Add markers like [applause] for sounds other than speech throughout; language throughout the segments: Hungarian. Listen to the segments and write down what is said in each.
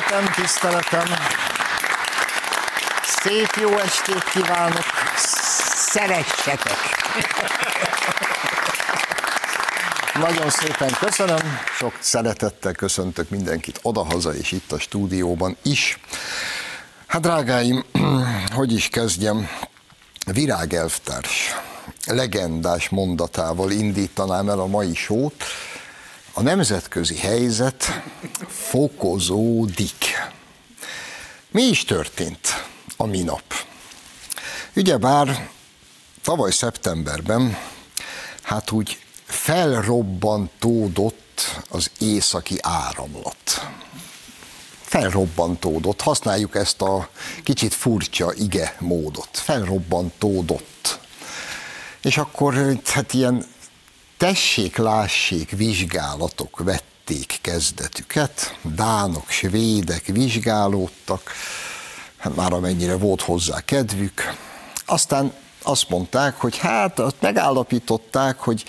Tiszteletem, tiszteletem. Szép jó estét kívánok. Szeressetek. Nagyon szépen köszönöm, sok szeretettel köszöntök mindenkit odahaza és itt a stúdióban is. Hát drágáim, [clears throat] hogy is kezdjem? Virágelvtárs legendás mondatával indítanám el a mai sót. A nemzetközi helyzet fokozódik. Mi is történt a minap? Ugyebár tavaly szeptemberben hát úgy felrobbantódott az északi áramlat. Felrobbantódott, használjuk ezt a kicsit furcsa ige módot. Felrobbantódott. És akkor hát ilyen tessék, lássék vizsgálatok vették kezdetüket, dánok, svédek vizsgálódtak, hát már amennyire volt hozzá kedvük. Aztán azt mondták, hogy hát azt megállapították, hogy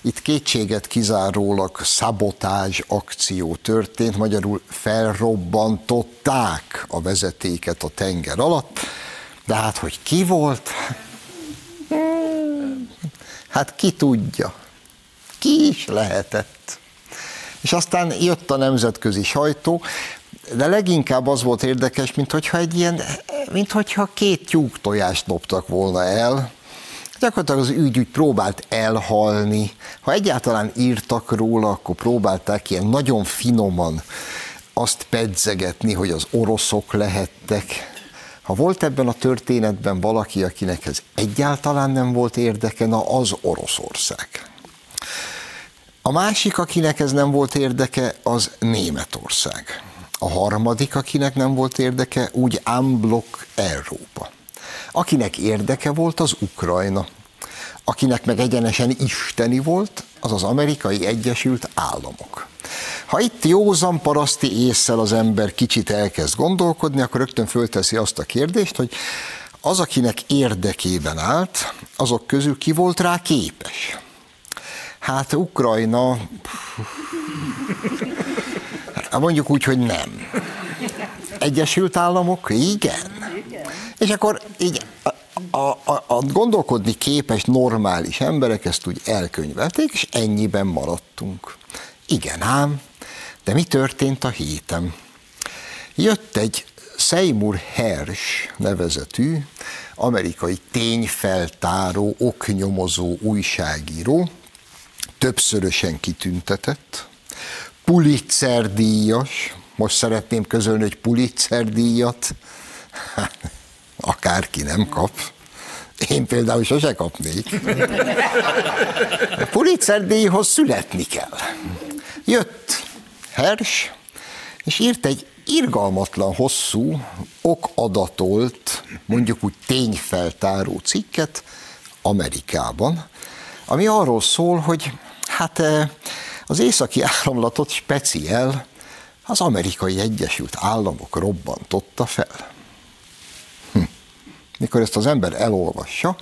itt kétséget kizárólag szabotázs akció történt, magyarul felrobbantották a vezetéket a tenger alatt, de hát, hogy ki volt, hát ki tudja, ki is lehetett. És aztán jött a nemzetközi sajtó, de leginkább az volt érdekes, mint hogyha egy ilyen, mint hogyha két tyúk tojást dobtak volna el, gyakorlatilag az ügy úgy próbált elhalni. Ha egyáltalán írtak róla, akkor próbálták ilyen nagyon finoman azt pedzegetni, hogy az oroszok lehettek. Ha volt ebben a történetben valaki, akinek ez egyáltalán nem volt érdeke, na az Oroszország. A másik, akinek ez nem volt érdeke, az Németország. A harmadik, akinek nem volt érdeke, úgy unblock Európa. Akinek érdeke volt, az Ukrajna. Akinek meg egyenesen isteni volt, az az amerikai Egyesült Államok. Ha itt józan paraszti észsel az ember kicsit elkezd gondolkodni, akkor rögtön fölteszi azt a kérdést, hogy az, akinek érdekében állt, azok közül ki volt rá képes? Hát Ukrajna, hát mondjuk úgy, hogy nem. Egyesült Államok, igen. És akkor így a, a, a gondolkodni képes normális emberek ezt úgy elkönyvelték, és ennyiben maradtunk. Igen ám, de mi történt a héten? Jött egy Seymour Hersh nevezetű amerikai tényfeltáró, oknyomozó újságíró, többszörösen kitüntetett, Pulitzer díjas, most szeretném közölni, hogy Pulitzer díjat, akárki nem kap. Én például sose kapnék. Pulitzer díjhoz születni kell. Jött Hers, és írt egy irgalmatlan hosszú, okadatolt, mondjuk úgy tényfeltáró cikket Amerikában, ami arról szól, hogy hát az északi áramlatot speciál az amerikai Egyesült Államok robbantotta fel. Hm. Mikor ezt az ember elolvassa,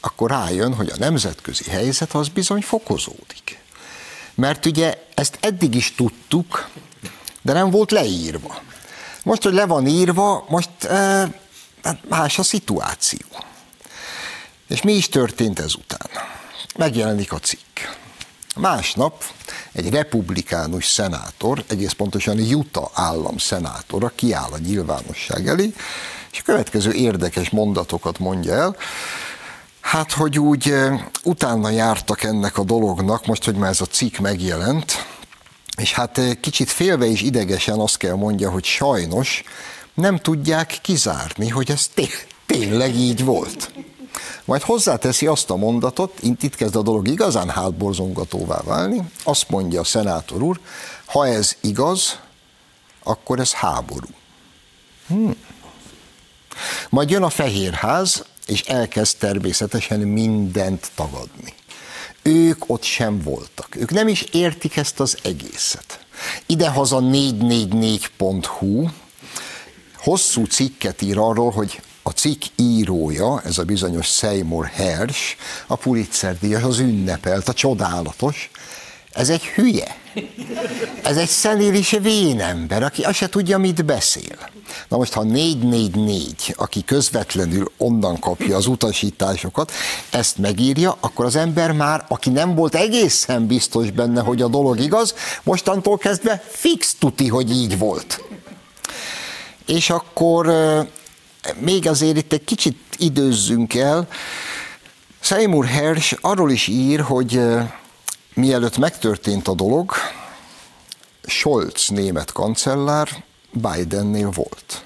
akkor rájön, hogy a nemzetközi helyzet az bizony fokozódik. Mert ugye ezt eddig is tudtuk, de nem volt leírva. Most, hogy le van írva, most e, más a szituáció. És mi is történt ezután? Megjelenik a cikk. Másnap egy republikánus szenátor, egész pontosan Utah állam szenátora kiáll a nyilvánosság elé, és a következő érdekes mondatokat mondja el, Hát, hogy úgy utána jártak ennek a dolognak, most, hogy már ez a cikk megjelent, és hát kicsit félve és idegesen azt kell mondja, hogy sajnos nem tudják kizárni, hogy ez té- tényleg így volt. Majd hozzáteszi azt a mondatot, itt kezd a dolog igazán hátborzongatóvá válni, azt mondja a szenátor úr, ha ez igaz, akkor ez háború. Hmm. Majd jön a Fehérház, és elkezd természetesen mindent tagadni. Ők ott sem voltak. Ők nem is értik ezt az egészet. Idehaza 444.hu hosszú cikket ír arról, hogy a cikk írója, ez a bizonyos Seymour Hersh, a Pulitzer díjas, az ünnepelt, a csodálatos, Ez egy hülye. Ez egy szenélis vénember, aki azt se tudja, mit beszél. Na most, ha 444, aki közvetlenül onnan kapja az utasításokat, ezt megírja, akkor az ember már, aki nem volt egészen biztos benne, hogy a dolog igaz, mostantól kezdve fix tuti, hogy így volt. És akkor még azért itt egy kicsit időzzünk el. Seymour Hersh arról is ír, hogy mielőtt megtörtént a dolog, Scholz német kancellár Bidennél volt.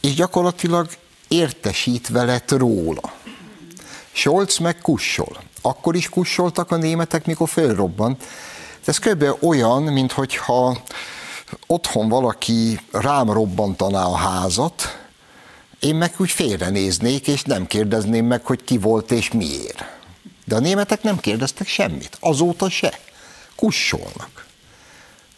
És gyakorlatilag értesítve lett róla. Scholz meg kussol. Akkor is kussoltak a németek, mikor fölrobbant. Ez kb. olyan, mintha otthon valaki rám robbantaná a házat, én meg úgy félrenéznék, és nem kérdezném meg, hogy ki volt és miért. De a németek nem kérdeztek semmit, azóta se. Kussolnak.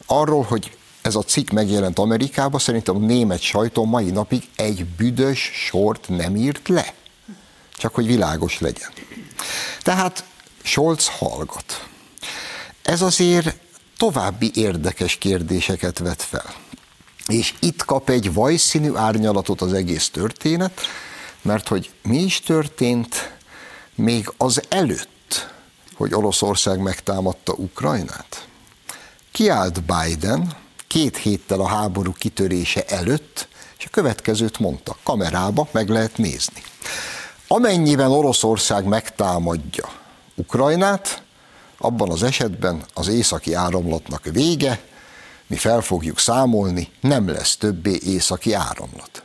Arról, hogy ez a cikk megjelent Amerikában, szerintem a német sajtó mai napig egy büdös sort nem írt le. Csak hogy világos legyen. Tehát Scholz hallgat. Ez azért további érdekes kérdéseket vet fel. És itt kap egy vajszínű árnyalatot az egész történet, mert hogy mi is történt még az előtt, hogy Oroszország megtámadta Ukrajnát. Kiállt Biden két héttel a háború kitörése előtt, és a következőt mondta, kamerába meg lehet nézni. Amennyiben Oroszország megtámadja Ukrajnát, abban az esetben az északi áramlatnak vége, mi fel fogjuk számolni, nem lesz többé északi áramlat.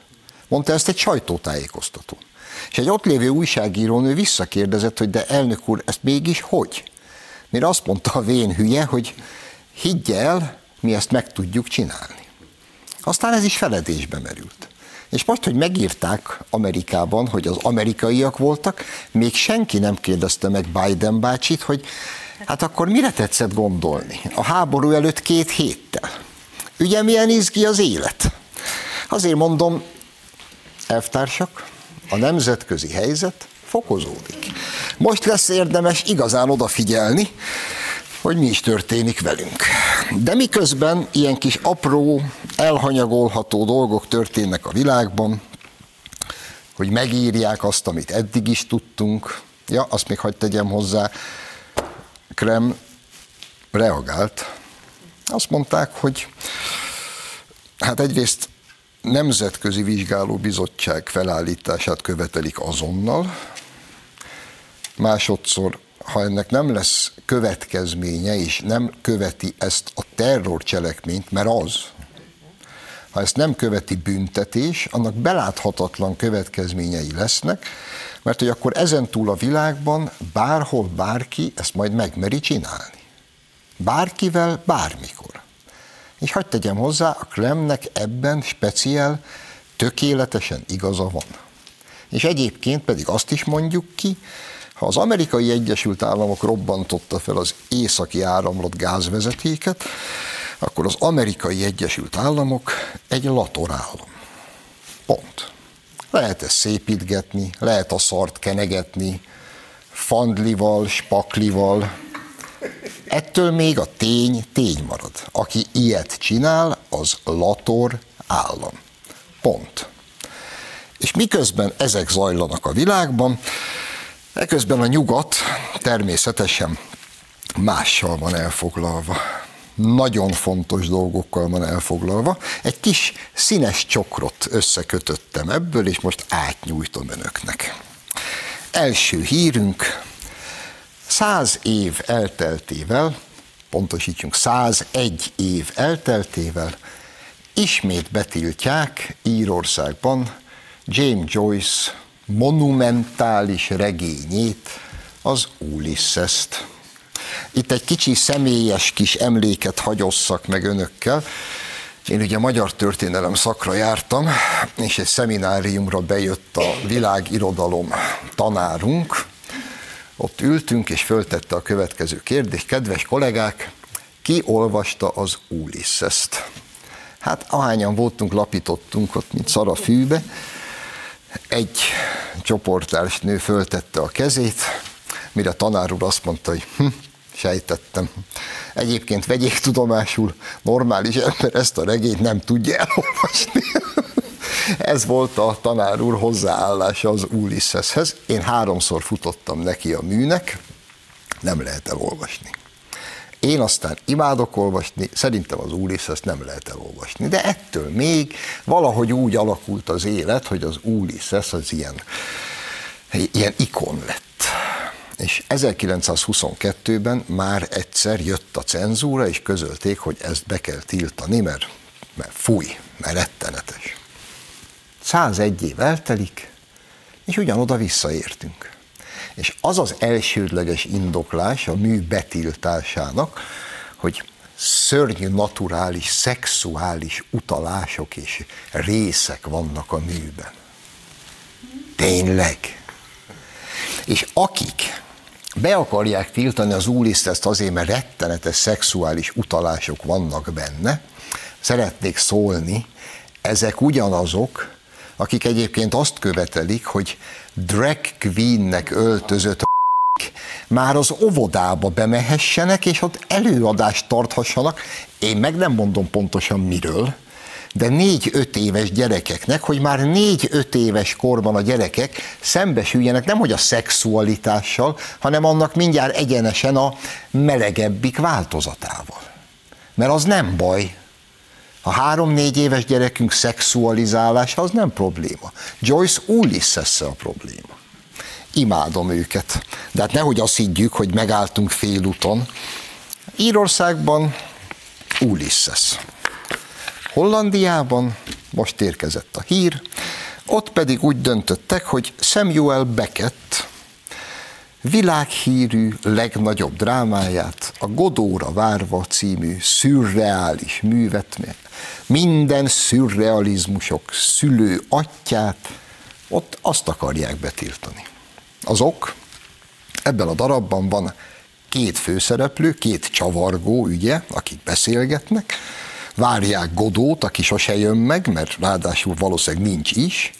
Mondta ezt egy sajtótájékoztató. És egy ott lévő újságírónő visszakérdezett, hogy de elnök úr, ezt mégis hogy? Mire azt mondta a vén hülye, hogy higgy el, mi ezt meg tudjuk csinálni. Aztán ez is feledésbe merült. És most, hogy megírták Amerikában, hogy az amerikaiak voltak, még senki nem kérdezte meg Biden bácsit, hogy Hát akkor mire tetszett gondolni? A háború előtt két héttel. Ugye milyen izgi az élet? Azért mondom, elvtársak, a nemzetközi helyzet fokozódik. Most lesz érdemes igazán odafigyelni, hogy mi is történik velünk. De miközben ilyen kis apró, elhanyagolható dolgok történnek a világban, hogy megírják azt, amit eddig is tudtunk, ja, azt még hagyd tegyem hozzá, Krem reagált. Azt mondták, hogy hát egyrészt nemzetközi vizsgálóbizottság felállítását követelik azonnal, másodszor, ha ennek nem lesz következménye, és nem követi ezt a terrorcselekményt, mert az, ha ezt nem követi büntetés, annak beláthatatlan következményei lesznek, mert hogy akkor ezentúl a világban bárhol bárki ezt majd megmeri csinálni. Bárkivel, bármikor. És hagyd tegyem hozzá, a Kremnek ebben speciál tökéletesen igaza van. És egyébként pedig azt is mondjuk ki, ha az amerikai Egyesült Államok robbantotta fel az északi áramlat gázvezetéket, akkor az amerikai Egyesült Államok egy latorállam. Pont. Lehet ezt szépítgetni, lehet a szart kenegetni, fandlival, spaklival. Ettől még a tény tény marad. Aki ilyet csinál, az lator állam. Pont. És miközben ezek zajlanak a világban, eközben a nyugat természetesen mással van elfoglalva nagyon fontos dolgokkal van elfoglalva. Egy kis színes csokrot összekötöttem ebből, és most átnyújtom önöknek. Első hírünk, száz év elteltével, pontosítsunk, 101 év elteltével, ismét betiltják Írországban James Joyce monumentális regényét, az Ulysses-t. Itt egy kicsi személyes kis emléket hagyosszak meg önökkel. Én ugye magyar történelem szakra jártam, és egy szemináriumra bejött a világirodalom tanárunk. Ott ültünk, és föltette a következő kérdést. Kedves kollégák, ki olvasta az Ulysses-t? Hát ahányan voltunk, lapítottunk ott, mint szar a fűbe. Egy csoportárs nő föltette a kezét, mire tanár úr azt mondta, hogy hm, sejtettem. Egyébként vegyék tudomásul, normális ember ezt a regényt nem tudja elolvasni. [laughs] Ez volt a tanár úr hozzáállása az Ulysseshez. Én háromszor futottam neki a műnek, nem lehet elolvasni. Én aztán imádok olvasni, szerintem az Ulysses nem lehet elolvasni, de ettől még valahogy úgy alakult az élet, hogy az Ulysses az ilyen, ilyen ikon lett. És 1922-ben már egyszer jött a cenzúra, és közölték, hogy ezt be kell tiltani, mert, mert fúj, mert rettenetes. 101 év eltelik, és ugyanoda visszaértünk. És az az elsődleges indoklás a mű betiltásának, hogy szörnyű, naturális, szexuális utalások és részek vannak a műben. Tényleg. És akik be akarják tiltani az Uliszteszt azért, mert rettenetes szexuális utalások vannak benne, szeretnék szólni, ezek ugyanazok, akik egyébként azt követelik, hogy drag queennek öltözött [laughs] már az óvodába bemehessenek, és ott előadást tarthassanak. Én meg nem mondom pontosan miről, de négy-öt éves gyerekeknek, hogy már négy-öt éves korban a gyerekek szembesüljenek nem hogy a szexualitással, hanem annak mindjárt egyenesen a melegebbik változatával. Mert az nem baj, a három-négy éves gyerekünk szexualizálása az nem probléma. Joyce ulysses a probléma. Imádom őket. De hát nehogy azt higgyük, hogy megálltunk félúton. Írországban Ulysses. Hollandiában most érkezett a hír, ott pedig úgy döntöttek, hogy Samuel Beckett világhírű legnagyobb drámáját, a Godóra várva című szürreális művet, minden szürrealizmusok szülő atyát, ott azt akarják betiltani. Az ok, ebben a darabban van két főszereplő, két csavargó ügye, akik beszélgetnek, várják Godót, aki sose jön meg, mert ráadásul valószínűleg nincs is,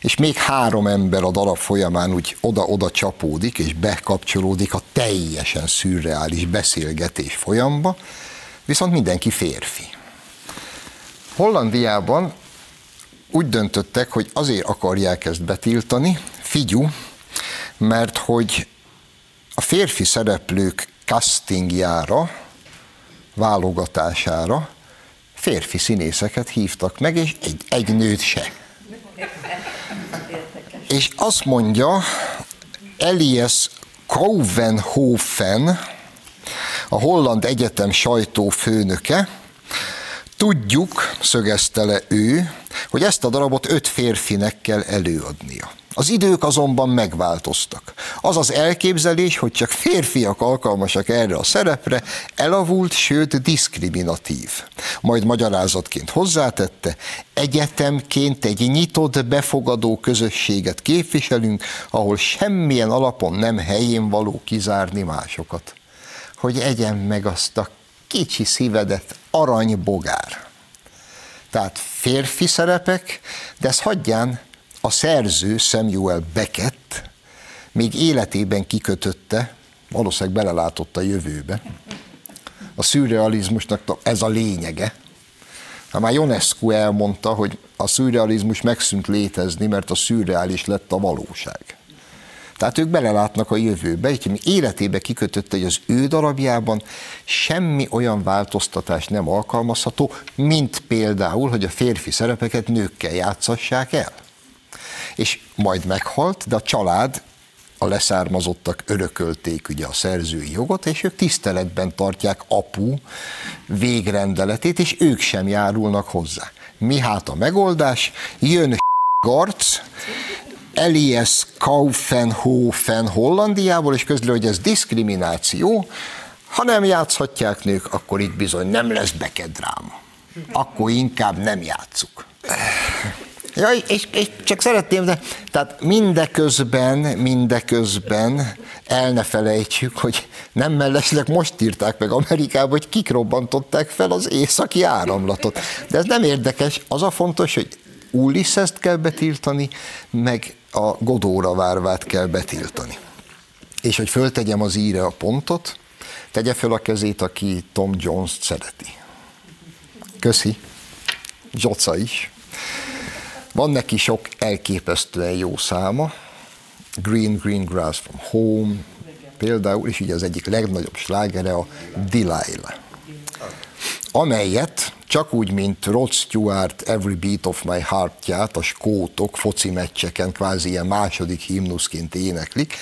és még három ember a darab folyamán úgy oda-oda csapódik, és bekapcsolódik a teljesen szürreális beszélgetés folyamba, viszont mindenki férfi. Hollandiában úgy döntöttek, hogy azért akarják ezt betiltani, figyú, mert hogy a férfi szereplők castingjára, válogatására férfi színészeket hívtak meg, és egy, egy nőt se. És azt mondja Elias Kouwenhofen, a Holland Egyetem sajtófőnöke, tudjuk, szögezte le ő, hogy ezt a darabot öt férfinek kell előadnia. Az idők azonban megváltoztak. Az az elképzelés, hogy csak férfiak alkalmasak erre a szerepre, elavult, sőt diszkriminatív. Majd magyarázatként hozzátette, egyetemként egy nyitott, befogadó közösséget képviselünk, ahol semmilyen alapon nem helyén való kizárni másokat. Hogy egyen meg azt a kicsi szívedet aranybogár. Tehát férfi szerepek, de ezt hagyján a szerző Samuel Beckett még életében kikötötte, valószínűleg belelátott a jövőbe. A szürrealizmusnak ez a lényege. Ha már Ionescu elmondta, hogy a szürrealizmus megszűnt létezni, mert a szürreális lett a valóság. Tehát ők belelátnak a jövőbe, és életébe kikötötte, hogy az ő darabjában semmi olyan változtatás nem alkalmazható, mint például, hogy a férfi szerepeket nőkkel játszassák el és majd meghalt, de a család, a leszármazottak örökölték ugye a szerzői jogot, és ők tiszteletben tartják apu végrendeletét, és ők sem járulnak hozzá. Mi hát a megoldás? Jön Garc, Elias Kaufenhofen Hollandiából, és közli, hogy ez diszkrimináció, ha nem játszhatják nők, akkor itt bizony nem lesz bekedráma. Akkor inkább nem játszuk. Ja, és, és csak szeretném, de tehát mindeközben, mindeközben el ne felejtsük, hogy nem mellesleg most írták meg Amerikába, hogy kik robbantották fel az északi áramlatot. De ez nem érdekes, az a fontos, hogy Ulyssest kell betiltani, meg a Godóra várvát kell betiltani. És hogy föltegyem az íre a pontot, Tegye fel a kezét, aki Tom Jones-t szereti. Köszi. Zsoca is. Van neki sok elképesztően jó száma. Green, Green Grass from Home, például, és ugye az egyik legnagyobb slágere a Delilah, amelyet csak úgy, mint Rod Stewart Every Beat of My Heart-ját a skótok foci meccseken kvázi ilyen második himnuszként éneklik.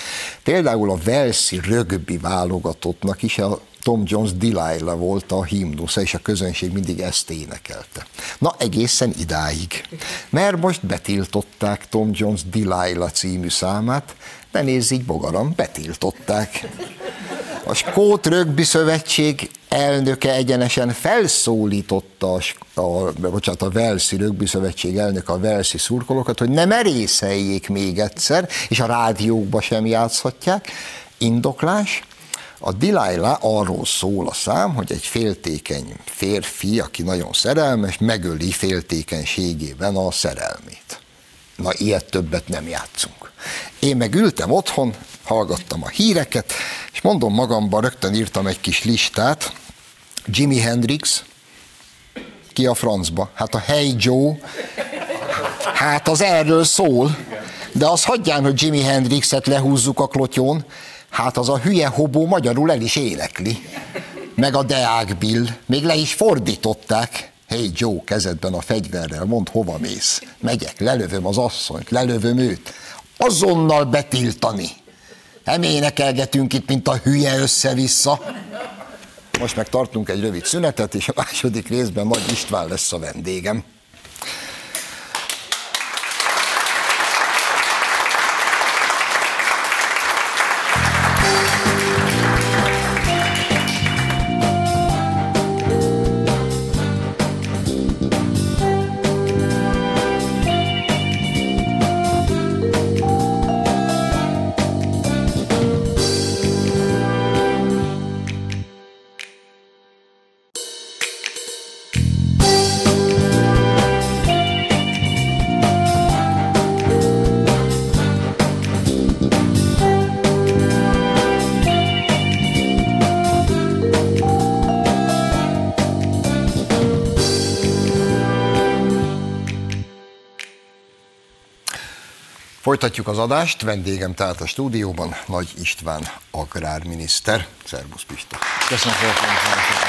Például a Velszi rögbi válogatottnak is a Tom Jones Delilah volt a himnusza, és a közönség mindig ezt énekelte. Na, egészen idáig. Mert most betiltották Tom Jones Delilah című számát, de nézz így, bogaram, betiltották. A Skót Rögbi Szövetség elnöke egyenesen felszólította a, a, bocsánat, a Velszi Rögbi Szövetség elnöke a Velszi szurkolókat, hogy ne merészeljék még egyszer, és a rádiókba sem játszhatják. Indoklás, a Delilah arról szól a szám, hogy egy féltékeny férfi, aki nagyon szerelmes, megöli féltékenységében a szerelmét. Na, ilyet többet nem játszunk. Én meg ültem otthon, hallgattam a híreket, és mondom magamban, rögtön írtam egy kis listát, Jimi Hendrix, ki a francba? Hát a Hey Joe, hát az erről szól, de az hagyján, hogy Jimi Hendrixet lehúzzuk a klotyón, hát az a hülye hobó magyarul el is énekli. Meg a Deák Bill, még le is fordították. Hey Joe, kezedben a fegyverrel, mondd hova mész. Megyek, lelövöm az asszonyt, lelövöm őt. Azonnal betiltani. Nem énekelgetünk itt, mint a hülye össze-vissza. Most meg tartunk egy rövid szünetet, és a második részben Nagy István lesz a vendégem. Folytatjuk az adást, vendégem tehát a stúdióban Nagy István agrárminiszter. Szervusz Pista. Köszönöm szépen.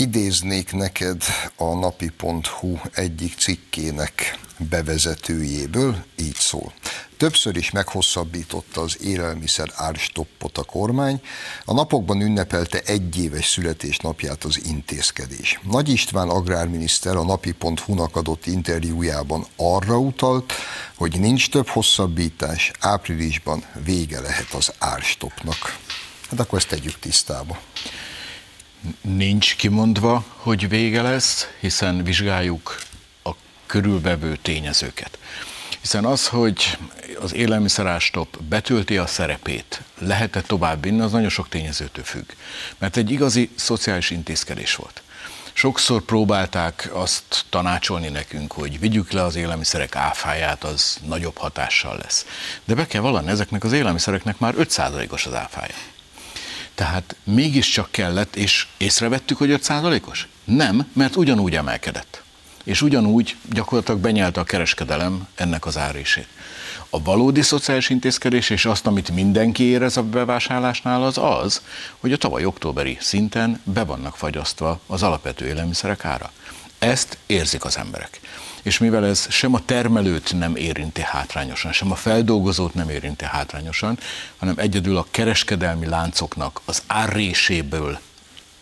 Idéznék neked a napi.hu egyik cikkének bevezetőjéből, így szól. Többször is meghosszabbította az élelmiszer árstoppot a kormány, a napokban ünnepelte egyéves születésnapját az intézkedés. Nagy István agrárminiszter a napi.hu-nak adott interjújában arra utalt, hogy nincs több hosszabbítás, áprilisban vége lehet az árstoppnak. Hát akkor ezt tegyük tisztába. Nincs kimondva, hogy vége lesz, hiszen vizsgáljuk a körülvevő tényezőket. Hiszen az, hogy az élelmiszerástop betölti a szerepét, lehet-e tovább vinni, az nagyon sok tényezőtől függ. Mert egy igazi szociális intézkedés volt. Sokszor próbálták azt tanácsolni nekünk, hogy vigyük le az élelmiszerek áfáját, az nagyobb hatással lesz. De be kell vallani, ezeknek az élelmiszereknek már 5%-os az áfája. Tehát mégiscsak kellett, és észrevettük, hogy 5%-os? Nem, mert ugyanúgy emelkedett. És ugyanúgy gyakorlatilag benyelte a kereskedelem ennek az árését. A valódi szociális intézkedés és azt, amit mindenki érez a bevásárlásnál, az az, hogy a tavaly októberi szinten be vannak fagyasztva az alapvető élelmiszerek ára. Ezt érzik az emberek. És mivel ez sem a termelőt nem érinti hátrányosan, sem a feldolgozót nem érinti hátrányosan, hanem egyedül a kereskedelmi láncoknak az árréséből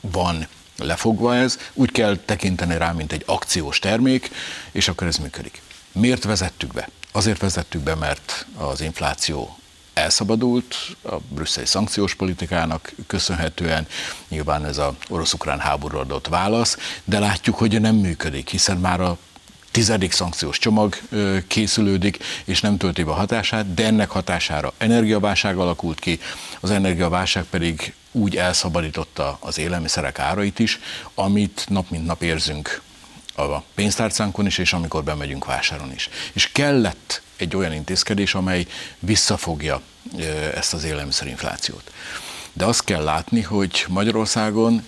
van lefogva ez, úgy kell tekinteni rá, mint egy akciós termék, és akkor ez működik. Miért vezettük be? Azért vezettük be, mert az infláció elszabadult a brüsszeli szankciós politikának köszönhetően, nyilván ez a orosz-ukrán háború adott válasz, de látjuk, hogy nem működik, hiszen már a tizedik szankciós csomag készülődik, és nem tölti be a hatását, de ennek hatására energiaválság alakult ki, az energiaválság pedig úgy elszabadította az élelmiszerek árait is, amit nap mint nap érzünk a pénztárcánkon is, és amikor bemegyünk vásáron is. És kellett egy olyan intézkedés, amely visszafogja ezt az élelmiszerinflációt. De azt kell látni, hogy Magyarországon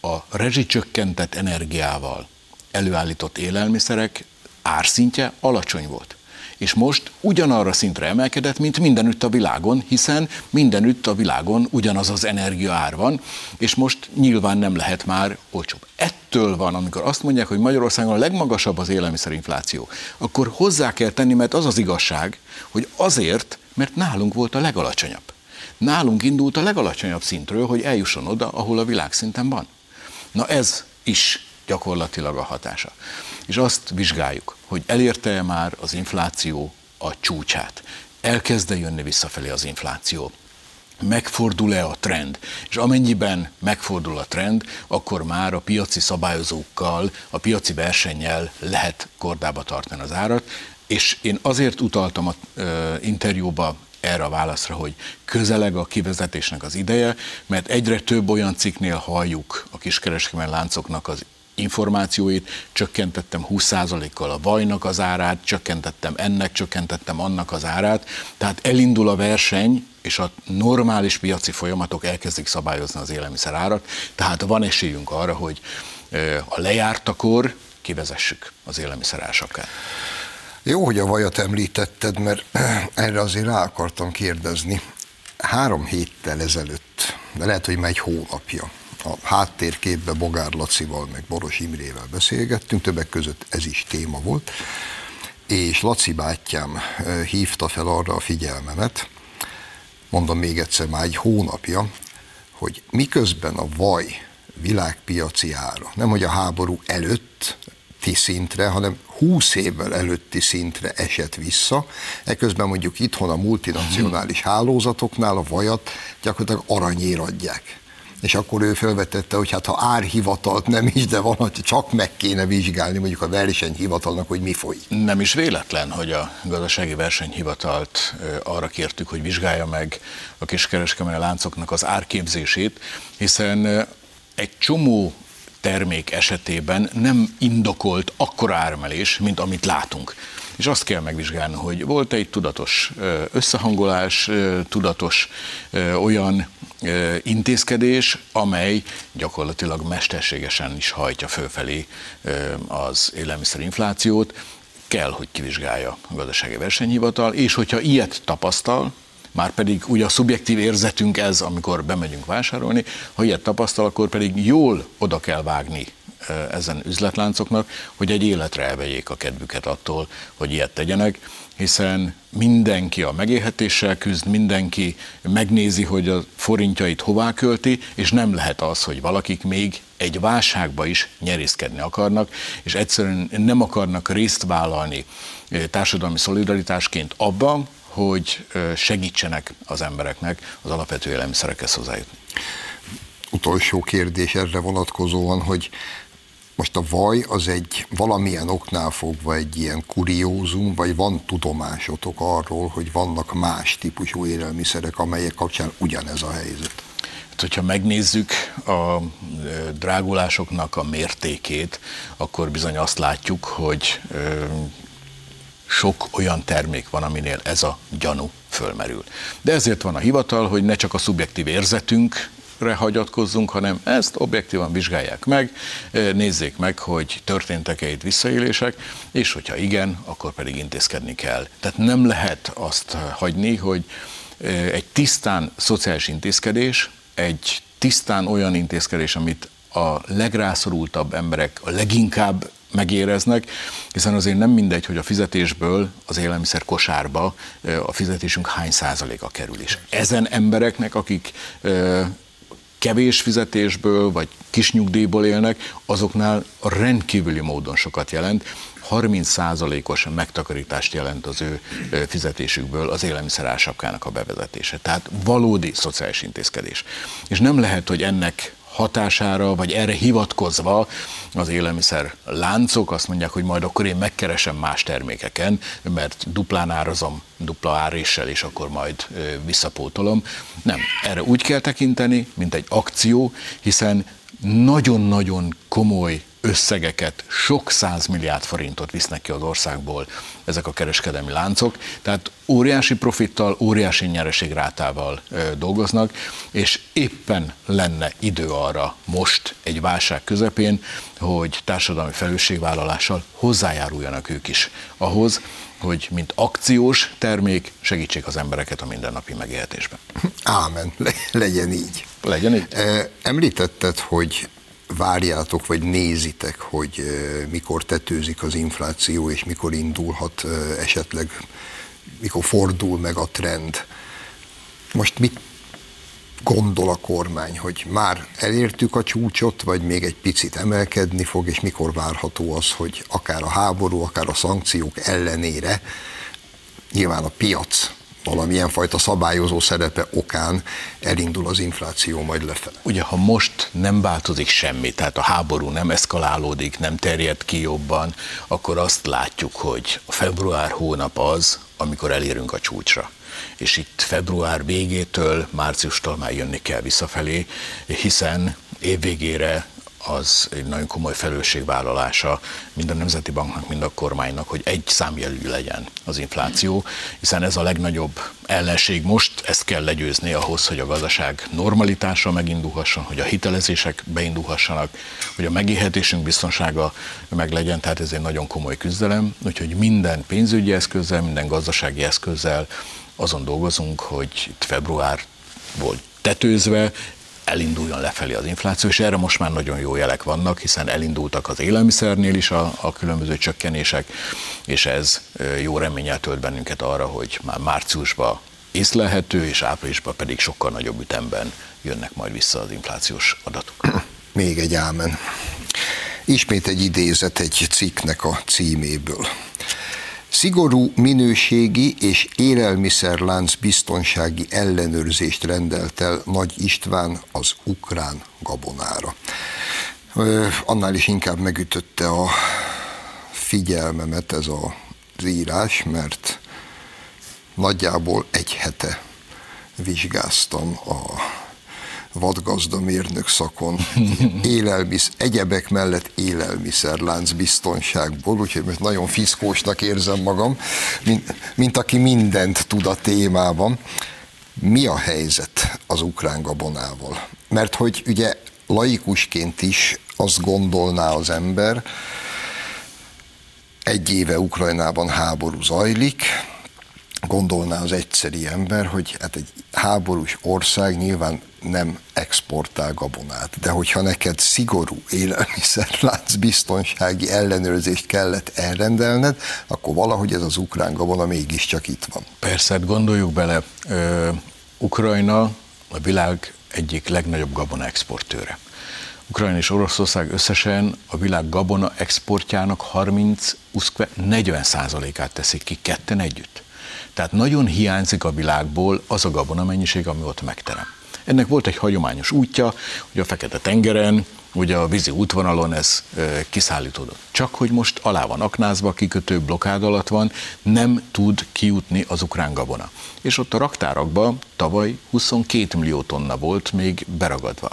a rezsicsökkentett energiával előállított élelmiszerek árszintje alacsony volt és most ugyanarra szintre emelkedett, mint mindenütt a világon, hiszen mindenütt a világon ugyanaz az energia van, és most nyilván nem lehet már olcsóbb. Ettől van, amikor azt mondják, hogy Magyarországon a legmagasabb az élelmiszerinfláció, akkor hozzá kell tenni, mert az az igazság, hogy azért, mert nálunk volt a legalacsonyabb. Nálunk indult a legalacsonyabb szintről, hogy eljusson oda, ahol a világszinten van. Na ez is gyakorlatilag a hatása. És azt vizsgáljuk, hogy elérte-e már az infláció a csúcsát. Elkezde jönni visszafelé az infláció megfordul-e a trend. És amennyiben megfordul a trend, akkor már a piaci szabályozókkal, a piaci versennyel lehet kordába tartani az árat. És én azért utaltam az interjúba erre a válaszra, hogy közeleg a kivezetésnek az ideje, mert egyre több olyan cikknél halljuk a kiskereskedelmi láncoknak az információit, csökkentettem 20%-kal a vajnak az árát, csökkentettem ennek, csökkentettem annak az árát, tehát elindul a verseny, és a normális piaci folyamatok elkezdik szabályozni az élelmiszer árat, tehát van esélyünk arra, hogy a lejártakor kivezessük az élelmiszer ársapkát. Jó, hogy a vajat említetted, mert [clears throat] erre azért rá akartam kérdezni. Három héttel ezelőtt, de lehet, hogy már egy hónapja, a háttérképbe Bogár Lacival, meg Boros Imrével beszélgettünk, többek között ez is téma volt, és Laci bátyám hívta fel arra a figyelmemet, mondom még egyszer már egy hónapja, hogy miközben a vaj világpiaci ára, nem hogy a háború előtti szintre, hanem 20 évvel előtti szintre esett vissza, eközben mondjuk itthon a multinacionális hálózatoknál a vajat gyakorlatilag aranyér adják és akkor ő felvetette, hogy hát ha árhivatalt nem is, de valahogy csak meg kéne vizsgálni mondjuk a versenyhivatalnak, hogy mi folyik. Nem is véletlen, hogy a gazdasági versenyhivatalt arra kértük, hogy vizsgálja meg a kiskereskedelmi láncoknak az árképzését, hiszen egy csomó termék esetében nem indokolt akkora ármelés, mint amit látunk. És azt kell megvizsgálni, hogy volt egy tudatos összehangolás, tudatos olyan intézkedés, amely gyakorlatilag mesterségesen is hajtja fölfelé az élelmiszerinflációt, kell, hogy kivizsgálja a gazdasági versenyhivatal, és hogyha ilyet tapasztal, már pedig ugye a szubjektív érzetünk ez, amikor bemegyünk vásárolni, ha ilyet tapasztal, akkor pedig jól oda kell vágni ezen üzletláncoknak, hogy egy életre elvegyék a kedvüket attól, hogy ilyet tegyenek, hiszen mindenki a megélhetéssel küzd, mindenki megnézi, hogy a forintjait hová költi, és nem lehet az, hogy valakik még egy válságba is nyerészkedni akarnak, és egyszerűen nem akarnak részt vállalni társadalmi szolidaritásként abban, hogy segítsenek az embereknek az alapvető élelmiszerekhez hozzájutni. Utolsó kérdés erre vonatkozóan, hogy most a vaj az egy valamilyen oknál fogva egy ilyen kuriózum, vagy van tudomásotok arról, hogy vannak más típusú élelmiszerek, amelyek kapcsán ugyanez a helyzet? Hát, hogyha megnézzük a drágulásoknak a mértékét, akkor bizony azt látjuk, hogy sok olyan termék van, aminél ez a gyanú fölmerül. De ezért van a hivatal, hogy ne csak a szubjektív érzetünk hagyatkozzunk, hanem ezt objektívan vizsgálják meg, nézzék meg, hogy történtek-e itt visszaélések, és hogyha igen, akkor pedig intézkedni kell. Tehát nem lehet azt hagyni, hogy egy tisztán szociális intézkedés, egy tisztán olyan intézkedés, amit a legrászorultabb emberek a leginkább megéreznek, hiszen azért nem mindegy, hogy a fizetésből az élelmiszer kosárba a fizetésünk hány százaléka kerül is. Ezen embereknek, akik kevés fizetésből vagy kis nyugdíjból élnek, azoknál rendkívüli módon sokat jelent. 30%-os megtakarítást jelent az ő fizetésükből az élelmiszer a bevezetése. Tehát valódi szociális intézkedés. És nem lehet, hogy ennek hatására, vagy erre hivatkozva az élelmiszer láncok azt mondják, hogy majd akkor én megkeresem más termékeken, mert duplán árazom, dupla áréssel, és akkor majd visszapótolom. Nem, erre úgy kell tekinteni, mint egy akció, hiszen nagyon-nagyon komoly összegeket, sok milliárd forintot visznek ki az országból ezek a kereskedelmi láncok, tehát óriási profittal, óriási nyereségrátával dolgoznak, és éppen lenne idő arra most egy válság közepén, hogy társadalmi felelősségvállalással hozzájáruljanak ők is ahhoz, hogy mint akciós termék segítsék az embereket a mindennapi megélhetésben. Ámen, Le- legyen így. Legyen így. Említetted, hogy várjátok, vagy nézitek, hogy mikor tetőzik az infláció, és mikor indulhat esetleg, mikor fordul meg a trend. Most mit gondol a kormány, hogy már elértük a csúcsot, vagy még egy picit emelkedni fog, és mikor várható az, hogy akár a háború, akár a szankciók ellenére nyilván a piac valamilyen fajta szabályozó szerepe okán elindul az infláció majd lefele. Ugye, ha most nem változik semmi, tehát a háború nem eszkalálódik, nem terjed ki jobban, akkor azt látjuk, hogy a február hónap az, amikor elérünk a csúcsra és itt február végétől, márciustól már jönni kell visszafelé, hiszen évvégére az egy nagyon komoly felelősségvállalása mind a Nemzeti Banknak, mind a kormánynak, hogy egy számjelű legyen az infláció, hiszen ez a legnagyobb ellenség most, ezt kell legyőzni ahhoz, hogy a gazdaság normalitása megindulhasson, hogy a hitelezések beindulhassanak, hogy a megélhetésünk biztonsága meg legyen, tehát ez egy nagyon komoly küzdelem, úgyhogy minden pénzügyi eszközzel, minden gazdasági eszközzel azon dolgozunk, hogy itt február volt tetőzve, elinduljon lefelé az infláció, és erre most már nagyon jó jelek vannak, hiszen elindultak az élelmiszernél is a, a különböző csökkenések, és ez jó reményel tölt bennünket arra, hogy már márciusban észlelhető, és áprilisban pedig sokkal nagyobb ütemben jönnek majd vissza az inflációs adatok. [clears throat] Még egy ámen. Ismét egy idézet egy cikknek a címéből. Szigorú minőségi és élelmiszerlánc biztonsági ellenőrzést rendelt el Nagy István az ukrán gabonára. Annál is inkább megütötte a figyelmemet ez az írás, mert nagyjából egy hete vizsgáztam a vadgazdamérnök szakon, [laughs] élelmisz, egyebek mellett élelmiszerlánc biztonságból, úgyhogy most nagyon fiszkósnak érzem magam, mint, mint aki mindent tud a témában. Mi a helyzet az ukrán gabonával? Mert hogy ugye laikusként is azt gondolná az ember, egy éve Ukrajnában háború zajlik, gondolná az egyszeri ember, hogy hát egy háborús ország nyilván nem exportál gabonát, de hogyha neked szigorú élelmiszerlánc biztonsági ellenőrzést kellett elrendelned, akkor valahogy ez az ukrán gabona mégiscsak itt van. Persze, hát gondoljuk bele, ö, Ukrajna a világ egyik legnagyobb gabona exportőre. Ukrajna és Oroszország összesen a világ gabona exportjának 30-40 át teszik ki ketten együtt. Tehát nagyon hiányzik a világból az a gabona mennyiség, ami ott megterem. Ennek volt egy hagyományos útja, hogy a Fekete-tengeren, ugye a vízi útvonalon ez kiszállítódott. Csak hogy most alá van aknázva, kikötő blokád alatt van, nem tud kijutni az ukrán gabona. És ott a raktárakban tavaly 22 millió tonna volt még beragadva.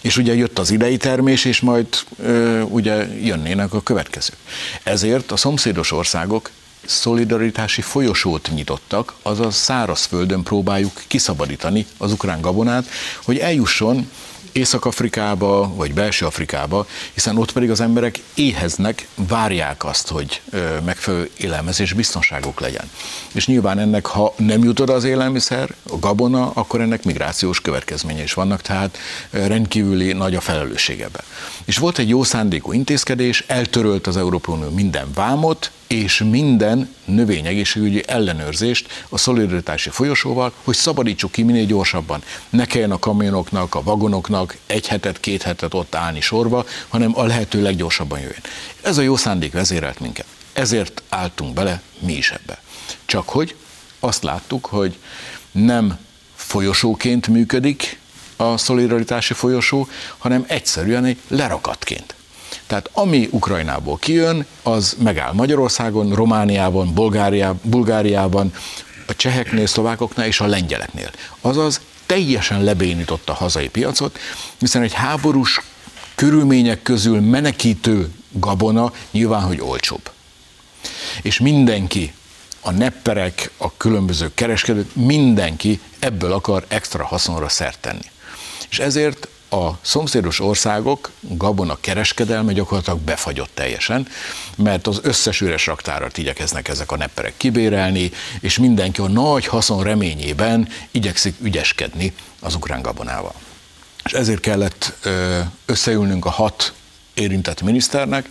És ugye jött az idei termés, és majd ö, ugye jönnének a következők. Ezért a szomszédos országok szolidaritási folyosót nyitottak, azaz szárazföldön próbáljuk kiszabadítani az ukrán gabonát, hogy eljusson Észak-Afrikába, vagy belső Afrikába, hiszen ott pedig az emberek éheznek, várják azt, hogy megfelelő élelmezés biztonságuk legyen. És nyilván ennek, ha nem jut oda az élelmiszer, a gabona, akkor ennek migrációs következménye is vannak, tehát rendkívüli nagy a felelősség. És volt egy jó szándékú intézkedés, eltörölt az Európai Unió minden vámot, és minden növényegészségügyi ellenőrzést a szolidaritási folyosóval, hogy szabadítsuk ki minél gyorsabban. Ne kelljen a kamionoknak, a vagonoknak egy hetet, két hetet ott állni sorba, hanem a lehető leggyorsabban jöjjön. Ez a jó szándék vezérelt minket. Ezért álltunk bele mi is ebbe. Csak hogy azt láttuk, hogy nem folyosóként működik a szolidaritási folyosó, hanem egyszerűen egy lerakatként. Tehát ami Ukrajnából kijön, az megáll Magyarországon, Romániában, Bulgáriában, Bulgáriában, a cseheknél, szlovákoknál és a lengyeleknél. Azaz teljesen lebénította a hazai piacot, hiszen egy háborús körülmények közül menekítő gabona nyilván, hogy olcsóbb. És mindenki, a nepperek, a különböző kereskedők, mindenki ebből akar extra haszonra szert tenni. És ezért a szomszédos országok gabona kereskedelme gyakorlatilag befagyott teljesen, mert az összes üres raktárat igyekeznek ezek a nepperek kibérelni, és mindenki a nagy haszon reményében igyekszik ügyeskedni az ukrán gabonával. És ezért kellett összeülnünk a hat érintett miniszternek,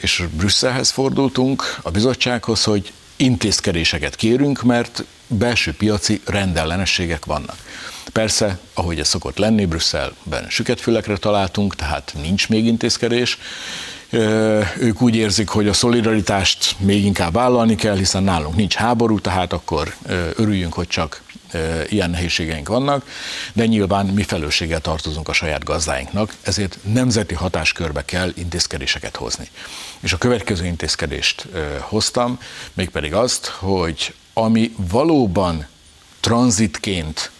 és Brüsszelhez fordultunk, a bizottsághoz, hogy intézkedéseket kérünk, mert belső piaci rendellenességek vannak. Persze, ahogy ez szokott lenni, Brüsszelben süketfülekre találtunk, tehát nincs még intézkedés. Ők úgy érzik, hogy a szolidaritást még inkább vállalni kell, hiszen nálunk nincs háború, tehát akkor örüljünk, hogy csak ilyen nehézségeink vannak, de nyilván mi felelősséggel tartozunk a saját gazdáinknak, ezért nemzeti hatáskörbe kell intézkedéseket hozni. És a következő intézkedést hoztam, mégpedig azt, hogy ami valóban tranzitként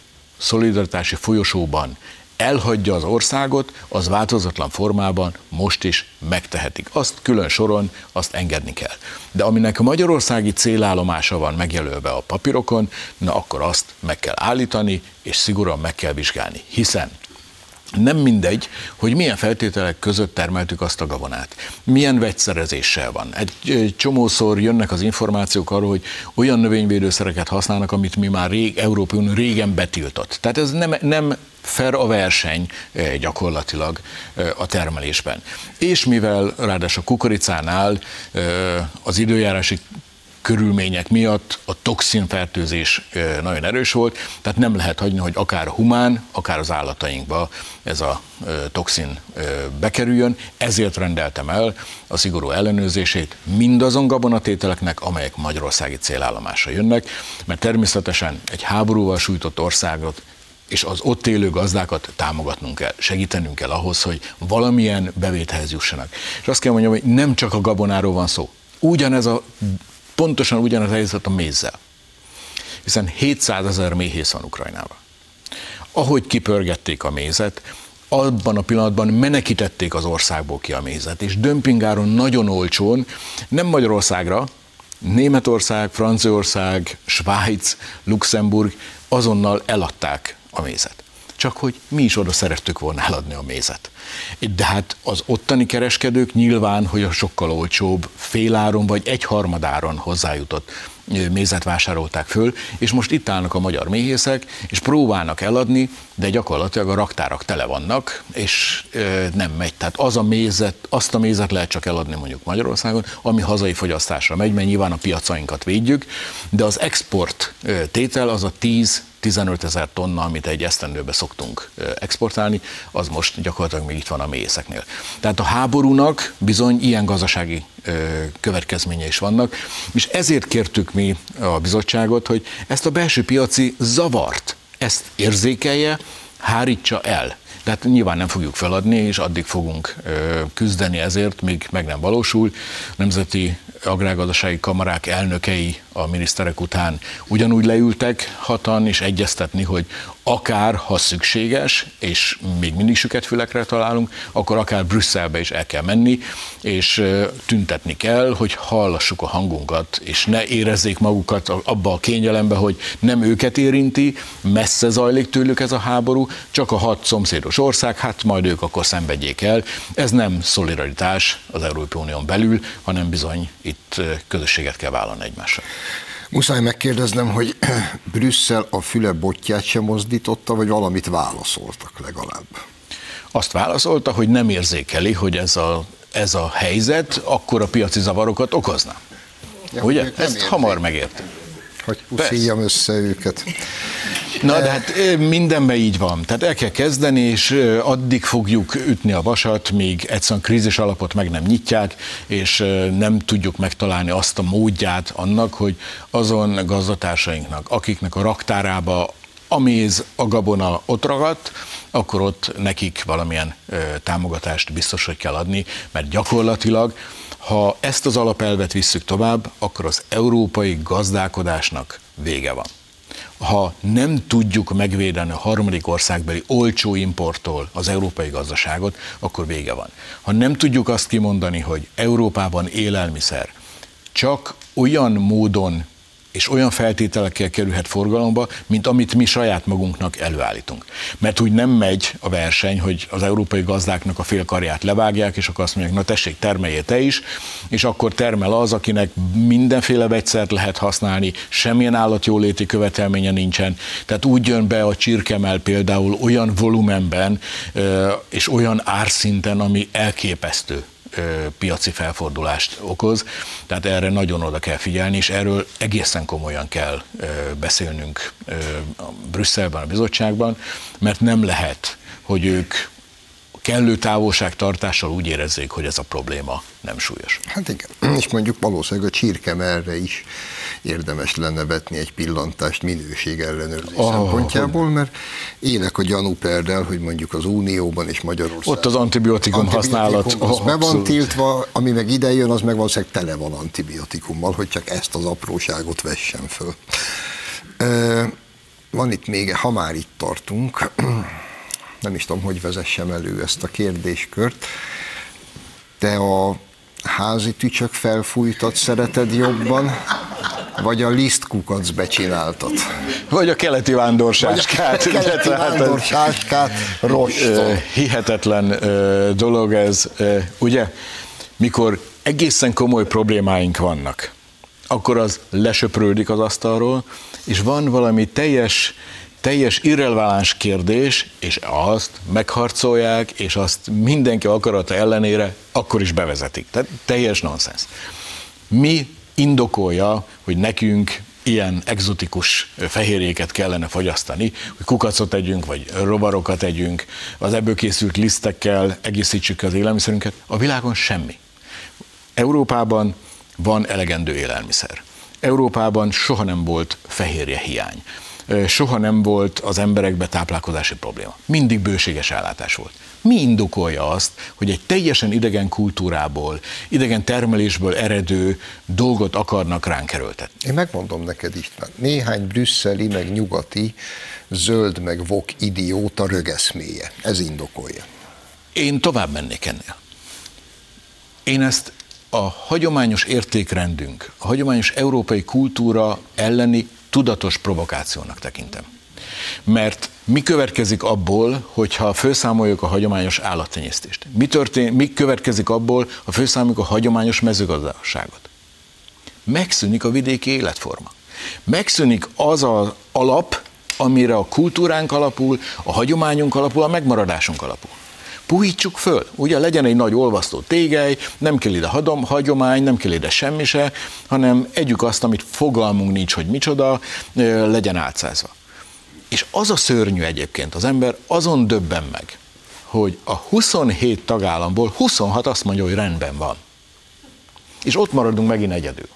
szolidaritási folyosóban elhagyja az országot, az változatlan formában most is megtehetik. Azt külön soron, azt engedni kell. De aminek a magyarországi célállomása van megjelölve a papírokon, na akkor azt meg kell állítani, és szigorúan meg kell vizsgálni. Hiszen nem mindegy, hogy milyen feltételek között termeltük azt a gabonát. Milyen vegyszerezéssel van. Egy csomószor jönnek az információk arról, hogy olyan növényvédőszereket használnak, amit mi már rég, Európai Unió régen betiltott. Tehát ez nem, nem fair a verseny gyakorlatilag a termelésben. És mivel ráadásul a kukoricánál az időjárási körülmények miatt a toxinfertőzés nagyon erős volt, tehát nem lehet hagyni, hogy akár humán, akár az állatainkba ez a toxin bekerüljön, ezért rendeltem el a szigorú ellenőrzését mindazon gabonatételeknek, amelyek magyarországi célállomásra jönnek, mert természetesen egy háborúval sújtott országot és az ott élő gazdákat támogatnunk kell, segítenünk kell ahhoz, hogy valamilyen bevételhez jussanak. És azt kell mondjam, hogy nem csak a gabonáról van szó. Ugyanez a pontosan ugyanaz a helyzet a mézzel. Hiszen 700 ezer méhész van Ukrajnában. Ahogy kipörgették a mézet, abban a pillanatban menekítették az országból ki a mézet, és dömpingáron nagyon olcsón, nem Magyarországra, Németország, Franciaország, Svájc, Luxemburg azonnal eladták a mézet. Csak hogy mi is oda szerettük volna eladni a mézet. De hát az ottani kereskedők nyilván, hogy a sokkal olcsóbb féláron vagy egyharmadáron hozzájutott mézet vásárolták föl, és most itt állnak a magyar méhészek, és próbálnak eladni, de gyakorlatilag a raktárak tele vannak, és nem megy. Tehát az a mézet, azt a mézet lehet csak eladni mondjuk Magyarországon, ami hazai fogyasztásra megy, mert nyilván a piacainkat védjük, de az export tétel az a 10 15 ezer tonna, amit egy esztendőbe szoktunk exportálni, az most gyakorlatilag még itt van a mélyészeknél. Tehát a háborúnak bizony ilyen gazdasági következménye is vannak, és ezért kértük mi a bizottságot, hogy ezt a belső piaci zavart, ezt érzékelje, hárítsa el. Tehát nyilván nem fogjuk feladni, és addig fogunk küzdeni ezért, míg meg nem valósul. Nemzeti agrárgazdasági kamarák elnökei a miniszterek után ugyanúgy leültek hatan, és egyeztetni, hogy akár, ha szükséges, és még mindig süketfülekre találunk, akkor akár Brüsszelbe is el kell menni, és tüntetni kell, hogy hallassuk a hangunkat, és ne érezzék magukat abba a kényelembe, hogy nem őket érinti, messze zajlik tőlük ez a háború, csak a hat szomszédos ország, hát majd ők akkor szenvedjék el. Ez nem szolidaritás az Európai Unión belül, hanem bizony itt közösséget kell vállalni egymással. Muszáj megkérdeznem, hogy [clears throat] Brüsszel a füle botját sem mozdította, vagy valamit válaszoltak legalább? Azt válaszolta, hogy nem érzékeli, hogy ez a, ez a helyzet akkor a piaci zavarokat okozna. Ja, Ugye? Ezt hamar megértünk. Hogy puszíjam össze őket. Na, de hát mindenben így van. Tehát el kell kezdeni, és addig fogjuk ütni a vasat, míg egyszerűen krízis alapot meg nem nyitják, és nem tudjuk megtalálni azt a módját annak, hogy azon gazdatársainknak, akiknek a raktárába a méz, a gabona ott ragadt, akkor ott nekik valamilyen támogatást biztos, hogy kell adni, mert gyakorlatilag, ha ezt az alapelvet visszük tovább, akkor az európai gazdálkodásnak vége van. ha nem tudjuk megvédeni a harmadik országbeli olcsó importtól az európai gazdaságot, akkor vége van. Ha nem tudjuk azt kimondani, hogy Európában élelmiszer csak olyan módon és olyan feltételekkel kerülhet forgalomba, mint amit mi saját magunknak előállítunk. Mert úgy nem megy a verseny, hogy az európai gazdáknak a félkarját levágják, és akkor azt mondják, na tessék, termeljél te is, és akkor termel az, akinek mindenféle vegyszert lehet használni, semmilyen állatjóléti követelménye nincsen. Tehát úgy jön be a csirkemel például olyan volumenben és olyan árszinten, ami elképesztő piaci felfordulást okoz, tehát erre nagyon oda kell figyelni, és erről egészen komolyan kell beszélnünk Brüsszelben, a bizottságban, mert nem lehet, hogy ők kellő távolságtartással úgy érezzék, hogy ez a probléma nem súlyos. Hát igen, és mondjuk valószínűleg a csirkemerre is érdemes lenne vetni egy pillantást minőség ellenőrzés oh, szempontjából, mert élek a gyanúperdel, hogy mondjuk az Unióban és Magyarországon. Ott az antibiotikum, antibiotikum használat. Az oh, be van tiltva, ami meg ide jön, az meg valószínűleg tele van antibiotikummal, hogy csak ezt az apróságot vessen föl. Van itt még, ha már itt tartunk, [clears throat] nem is tudom, hogy vezessem elő ezt a kérdéskört. Te a házi tücsök felfújtat szereted jobban, [laughs] vagy a lisztkukac becsináltat? Vagy a keleti vándorsáskát. Vagy a keleti vándorsáskát roston. Hihetetlen dolog ez, ugye? Mikor egészen komoly problémáink vannak, akkor az lesöprődik az asztalról, és van valami teljes teljes irreleváns kérdés, és azt megharcolják, és azt mindenki akarata ellenére akkor is bevezetik. Tehát teljes nonsens. Mi indokolja, hogy nekünk ilyen egzotikus fehérjéket kellene fogyasztani, hogy kukacot együnk, vagy rovarokat együnk, az ebből készült lisztekkel egészítsük az élelmiszerünket. A világon semmi. Európában van elegendő élelmiszer. Európában soha nem volt fehérje hiány soha nem volt az emberekbe táplálkozási probléma. Mindig bőséges ellátás volt. Mi indokolja azt, hogy egy teljesen idegen kultúrából, idegen termelésből eredő dolgot akarnak ránk erőltetni? Én megmondom neked István, néhány brüsszeli, meg nyugati, zöld, meg vok idióta rögeszméje. Ez indokolja. Én tovább mennék ennél. Én ezt a hagyományos értékrendünk, a hagyományos európai kultúra elleni tudatos provokációnak tekintem. Mert mi következik abból, hogyha felszámoljuk a hagyományos állattenyésztést? Mi, történ, mi következik abból, ha felszámoljuk a hagyományos mezőgazdaságot? Megszűnik a vidéki életforma. Megszűnik az az alap, amire a kultúránk alapul, a hagyományunk alapul, a megmaradásunk alapul puhítsuk föl. Ugye legyen egy nagy olvasztó tégely, nem kell ide hadom, hagyomány, nem kell ide semmi se, hanem együk azt, amit fogalmunk nincs, hogy micsoda, legyen átszázva. És az a szörnyű egyébként, az ember azon döbben meg, hogy a 27 tagállamból 26 azt mondja, hogy rendben van. És ott maradunk megint egyedül.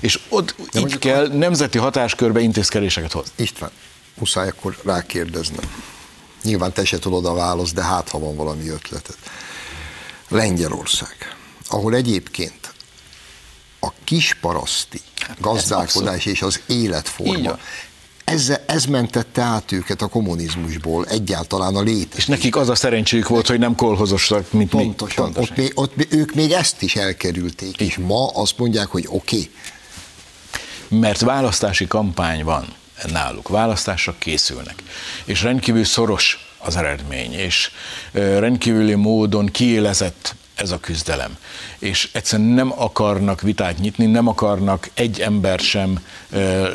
És ott De így kell nemzeti hatáskörbe intézkedéseket hozni. István, muszáj akkor rákérdeznem. Nyilván te se tudod a választ, de hát ha van valami ötleted. Lengyelország, ahol egyébként a kisparaszti hát gazdálkodás és az életforma ez, ez mentette át őket a kommunizmusból, egyáltalán a létezés. És nekik az a szerencséjük volt, hogy nem kolhozosak, mint Pontosan, mi. Pontosan. Ott, ott ők még ezt is elkerülték, és ma azt mondják, hogy oké. Okay. Mert választási kampány van náluk. Választások készülnek, és rendkívül szoros az eredmény, és rendkívüli módon kiélezett ez a küzdelem. És egyszerűen nem akarnak vitát nyitni, nem akarnak egy ember sem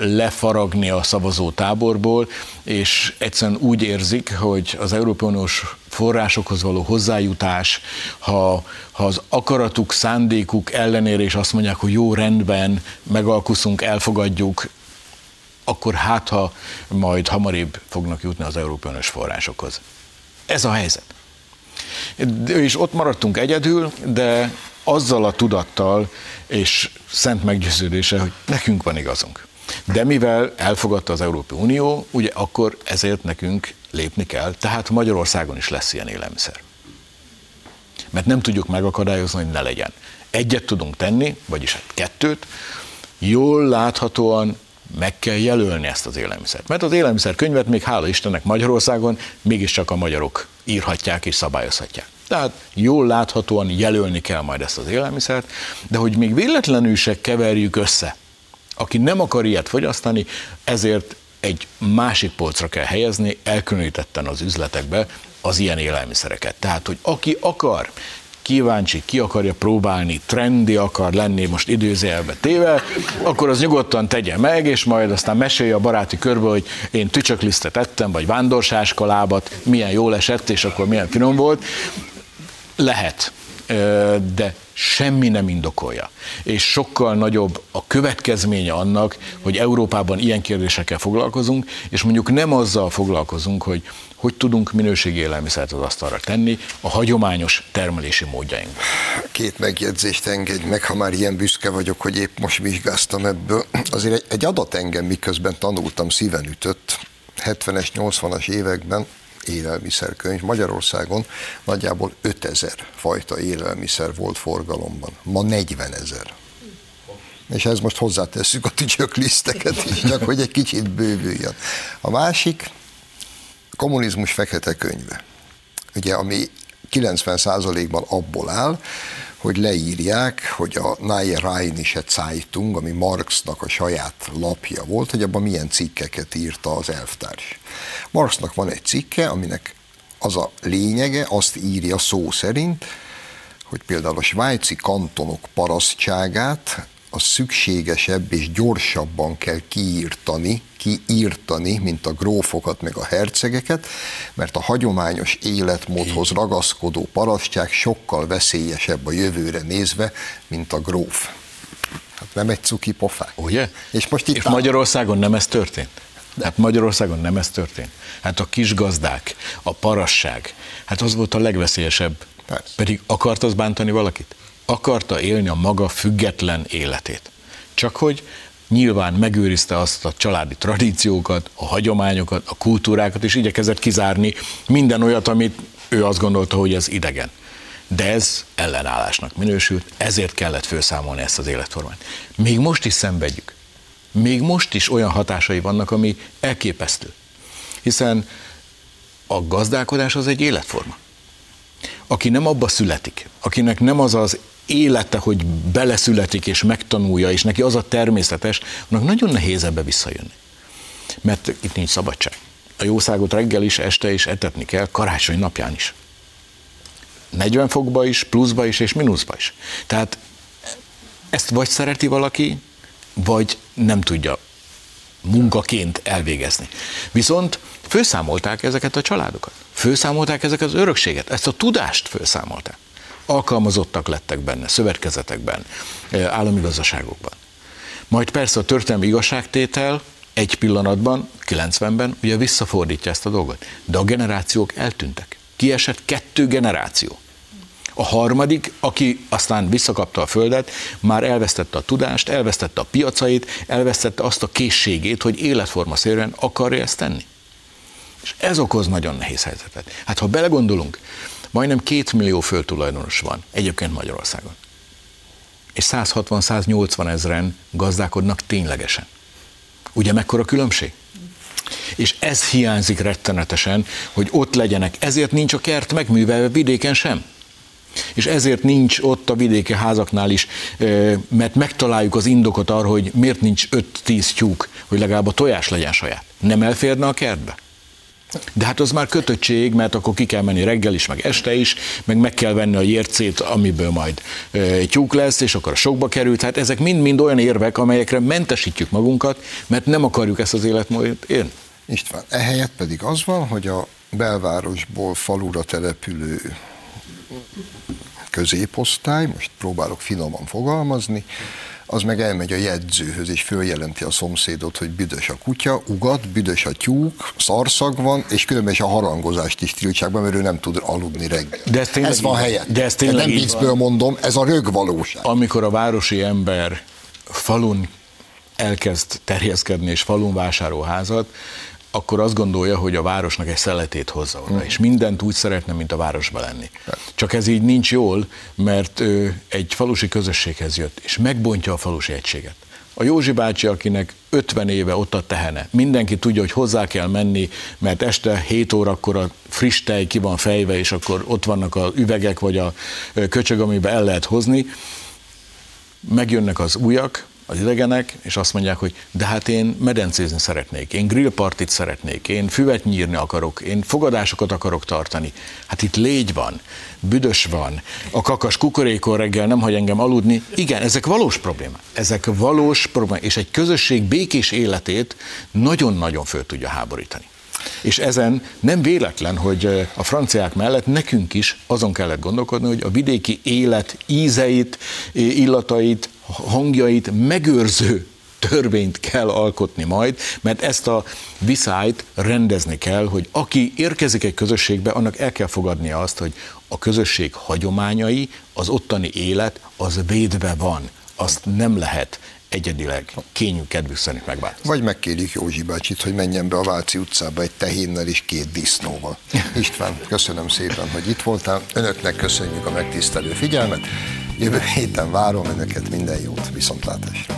lefaragni a szavazó táborból, és egyszerűen úgy érzik, hogy az Európai Uniós forrásokhoz való hozzájutás, ha, ha az akaratuk, szándékuk ellenére is azt mondják, hogy jó, rendben, megalkuszunk, elfogadjuk, akkor hát ha majd hamarabb fognak jutni az Európai Uniós forrásokhoz. Ez a helyzet. És ott maradtunk egyedül, de azzal a tudattal és szent meggyőződése, hogy nekünk van igazunk. De mivel elfogadta az Európai Unió, ugye akkor ezért nekünk lépni kell, tehát Magyarországon is lesz ilyen élelmiszer. Mert nem tudjuk megakadályozni, hogy ne legyen. Egyet tudunk tenni, vagyis hát kettőt, jól láthatóan meg kell jelölni ezt az élelmiszert. Mert az élelmiszerkönyvet még hála Istennek Magyarországon mégiscsak a magyarok írhatják és szabályozhatják. Tehát jól láthatóan jelölni kell majd ezt az élelmiszert, de hogy még véletlenül se keverjük össze. Aki nem akar ilyet fogyasztani, ezért egy másik polcra kell helyezni, elkülönítetten az üzletekbe az ilyen élelmiszereket. Tehát, hogy aki akar kíváncsi, ki akarja próbálni, trendi akar lenni, most időzélbe téve, akkor az nyugodtan tegye meg, és majd aztán mesélje a baráti körbe, hogy én tücsöklisztet ettem, vagy vándorsáskalábat, milyen jól esett, és akkor milyen finom volt. Lehet, de semmi nem indokolja. És sokkal nagyobb a következménye annak, hogy Európában ilyen kérdésekkel foglalkozunk, és mondjuk nem azzal foglalkozunk, hogy hogy tudunk minőségi élelmiszert az asztalra tenni a hagyományos termelési módjainkban. Két megjegyzést engedj meg, ha már ilyen büszke vagyok, hogy épp most vizsgáztam ebből. Azért egy, egy adat engem, miközben tanultam, szíven ütött. 70-es, 80-as években élelmiszerkönyv. Magyarországon nagyjából 5000 fajta élelmiszer volt forgalomban. Ma 40 ezer. És ez most hozzátesszük a tücsök liszteket is, csak hogy egy kicsit bővüljön. A másik, kommunizmus fekete könyve. Ugye, ami 90%-ban abból áll, hogy leírják, hogy a Neue Rheinische Zeitung, ami Marxnak a saját lapja volt, hogy abban milyen cikkeket írta az elvtárs. Marxnak van egy cikke, aminek az a lényege, azt írja szó szerint, hogy például a svájci kantonok parasztságát az szükségesebb és gyorsabban kell kiírtani, kiírtani, mint a grófokat meg a hercegeket, mert a hagyományos életmódhoz ragaszkodó parasztság sokkal veszélyesebb a jövőre nézve, mint a gróf. Hát nem egy cuki pofák. Ugye? És most itt és Magyarországon nem ez történt? Hát Magyarországon nem ez történt. Hát a kis gazdák, a parasság, hát az volt a legveszélyesebb. Persze. Pedig akart az bántani valakit? Akarta élni a maga független életét. Csak hogy nyilván megőrizte azt a családi tradíciókat, a hagyományokat, a kultúrákat, és igyekezett kizárni minden olyat, amit ő azt gondolta, hogy ez idegen. De ez ellenállásnak minősült, ezért kellett felszámolni ezt az életformát. Még most is szenvedjük. Még most is olyan hatásai vannak, ami elképesztő. Hiszen a gazdálkodás az egy életforma. Aki nem abba születik, akinek nem az az élete, hogy beleszületik és megtanulja, és neki az a természetes, annak nagyon nehéz ebbe visszajönni. Mert itt nincs szabadság. A jószágot reggel is, este is etetni kell, karácsony napján is. 40 fokba is, pluszba is és mínuszba is. Tehát ezt vagy szereti valaki, vagy nem tudja munkaként elvégezni. Viszont főszámolták ezeket a családokat, főszámolták ezeket az örökséget, ezt a tudást főszámolták alkalmazottak lettek benne, szövetkezetekben, eh, állami gazdaságokban. Majd persze a történelmi igazságtétel egy pillanatban, 90-ben ugye visszafordítja ezt a dolgot. De a generációk eltűntek. Kiesett kettő generáció. A harmadik, aki aztán visszakapta a földet, már elvesztette a tudást, elvesztette a piacait, elvesztette azt a készségét, hogy életforma szerűen akarja ezt tenni. És ez okoz nagyon nehéz helyzetet. Hát ha belegondolunk, Majdnem két millió földtulajdonos van egyébként Magyarországon. És 160-180 ezeren gazdálkodnak ténylegesen. Ugye mekkora különbség? És ez hiányzik rettenetesen, hogy ott legyenek. Ezért nincs a kert megművelve vidéken sem. És ezért nincs ott a vidéki házaknál is, mert megtaláljuk az indokot arra, hogy miért nincs 5-10 tyúk, hogy legalább a tojás legyen saját. Nem elférne a kertbe? De hát az már kötöttség, mert akkor ki kell menni reggel is, meg este is, meg meg kell venni a jércét, amiből majd tyúk lesz, és akkor sokba került. Hát ezek mind-mind olyan érvek, amelyekre mentesítjük magunkat, mert nem akarjuk ezt az életmódot élni. István, ehelyett pedig az van, hogy a belvárosból falura települő középosztály, most próbálok finoman fogalmazni, az meg elmegy a jegyzőhöz, és följelenti a szomszédot, hogy büdös a kutya, ugat, büdös a tyúk, szarszag van, és különben is a harangozást is tiltsák be, mert ő nem tud aludni reggel. De ez, ez van helyett. De ez tényleg nem viccből mondom, ez a rögvalóság. Amikor a városi ember falun elkezd terjeszkedni, és falun vásárol házat, akkor azt gondolja, hogy a városnak egy szeletét hozza oda, mm. és mindent úgy szeretne, mint a városba lenni. Csak ez így nincs jól, mert ő egy falusi közösséghez jött, és megbontja a falusi egységet. A Józsi bácsi, akinek 50 éve ott a tehene, mindenki tudja, hogy hozzá kell menni, mert este 7 órakor a friss tej ki van fejve, és akkor ott vannak a üvegek, vagy a köcsög, amiben el lehet hozni. Megjönnek az újak, az idegenek, és azt mondják, hogy de hát én medencézni szeretnék, én grillpartit szeretnék, én füvet nyírni akarok, én fogadásokat akarok tartani. Hát itt légy van, büdös van, a kakas kukorékor reggel nem hagy engem aludni. Igen, ezek valós problémák. Ezek valós problémák, és egy közösség békés életét nagyon-nagyon föl tudja háborítani. És ezen nem véletlen, hogy a franciák mellett nekünk is azon kellett gondolkodni, hogy a vidéki élet ízeit, illatait, hangjait megőrző törvényt kell alkotni majd, mert ezt a viszályt rendezni kell, hogy aki érkezik egy közösségbe, annak el kell fogadnia azt, hogy a közösség hagyományai, az ottani élet, az védve van. Azt nem lehet egyedileg kényű kedvű szerint megváltozni. Vagy megkérjük Józsi bácsit, hogy menjen be a Váci utcába egy tehénnel és két disznóval. [laughs] István, köszönöm szépen, hogy itt voltál. Önöknek köszönjük a megtisztelő figyelmet. Jövő héten várom Önöket, minden jót, viszontlátásra!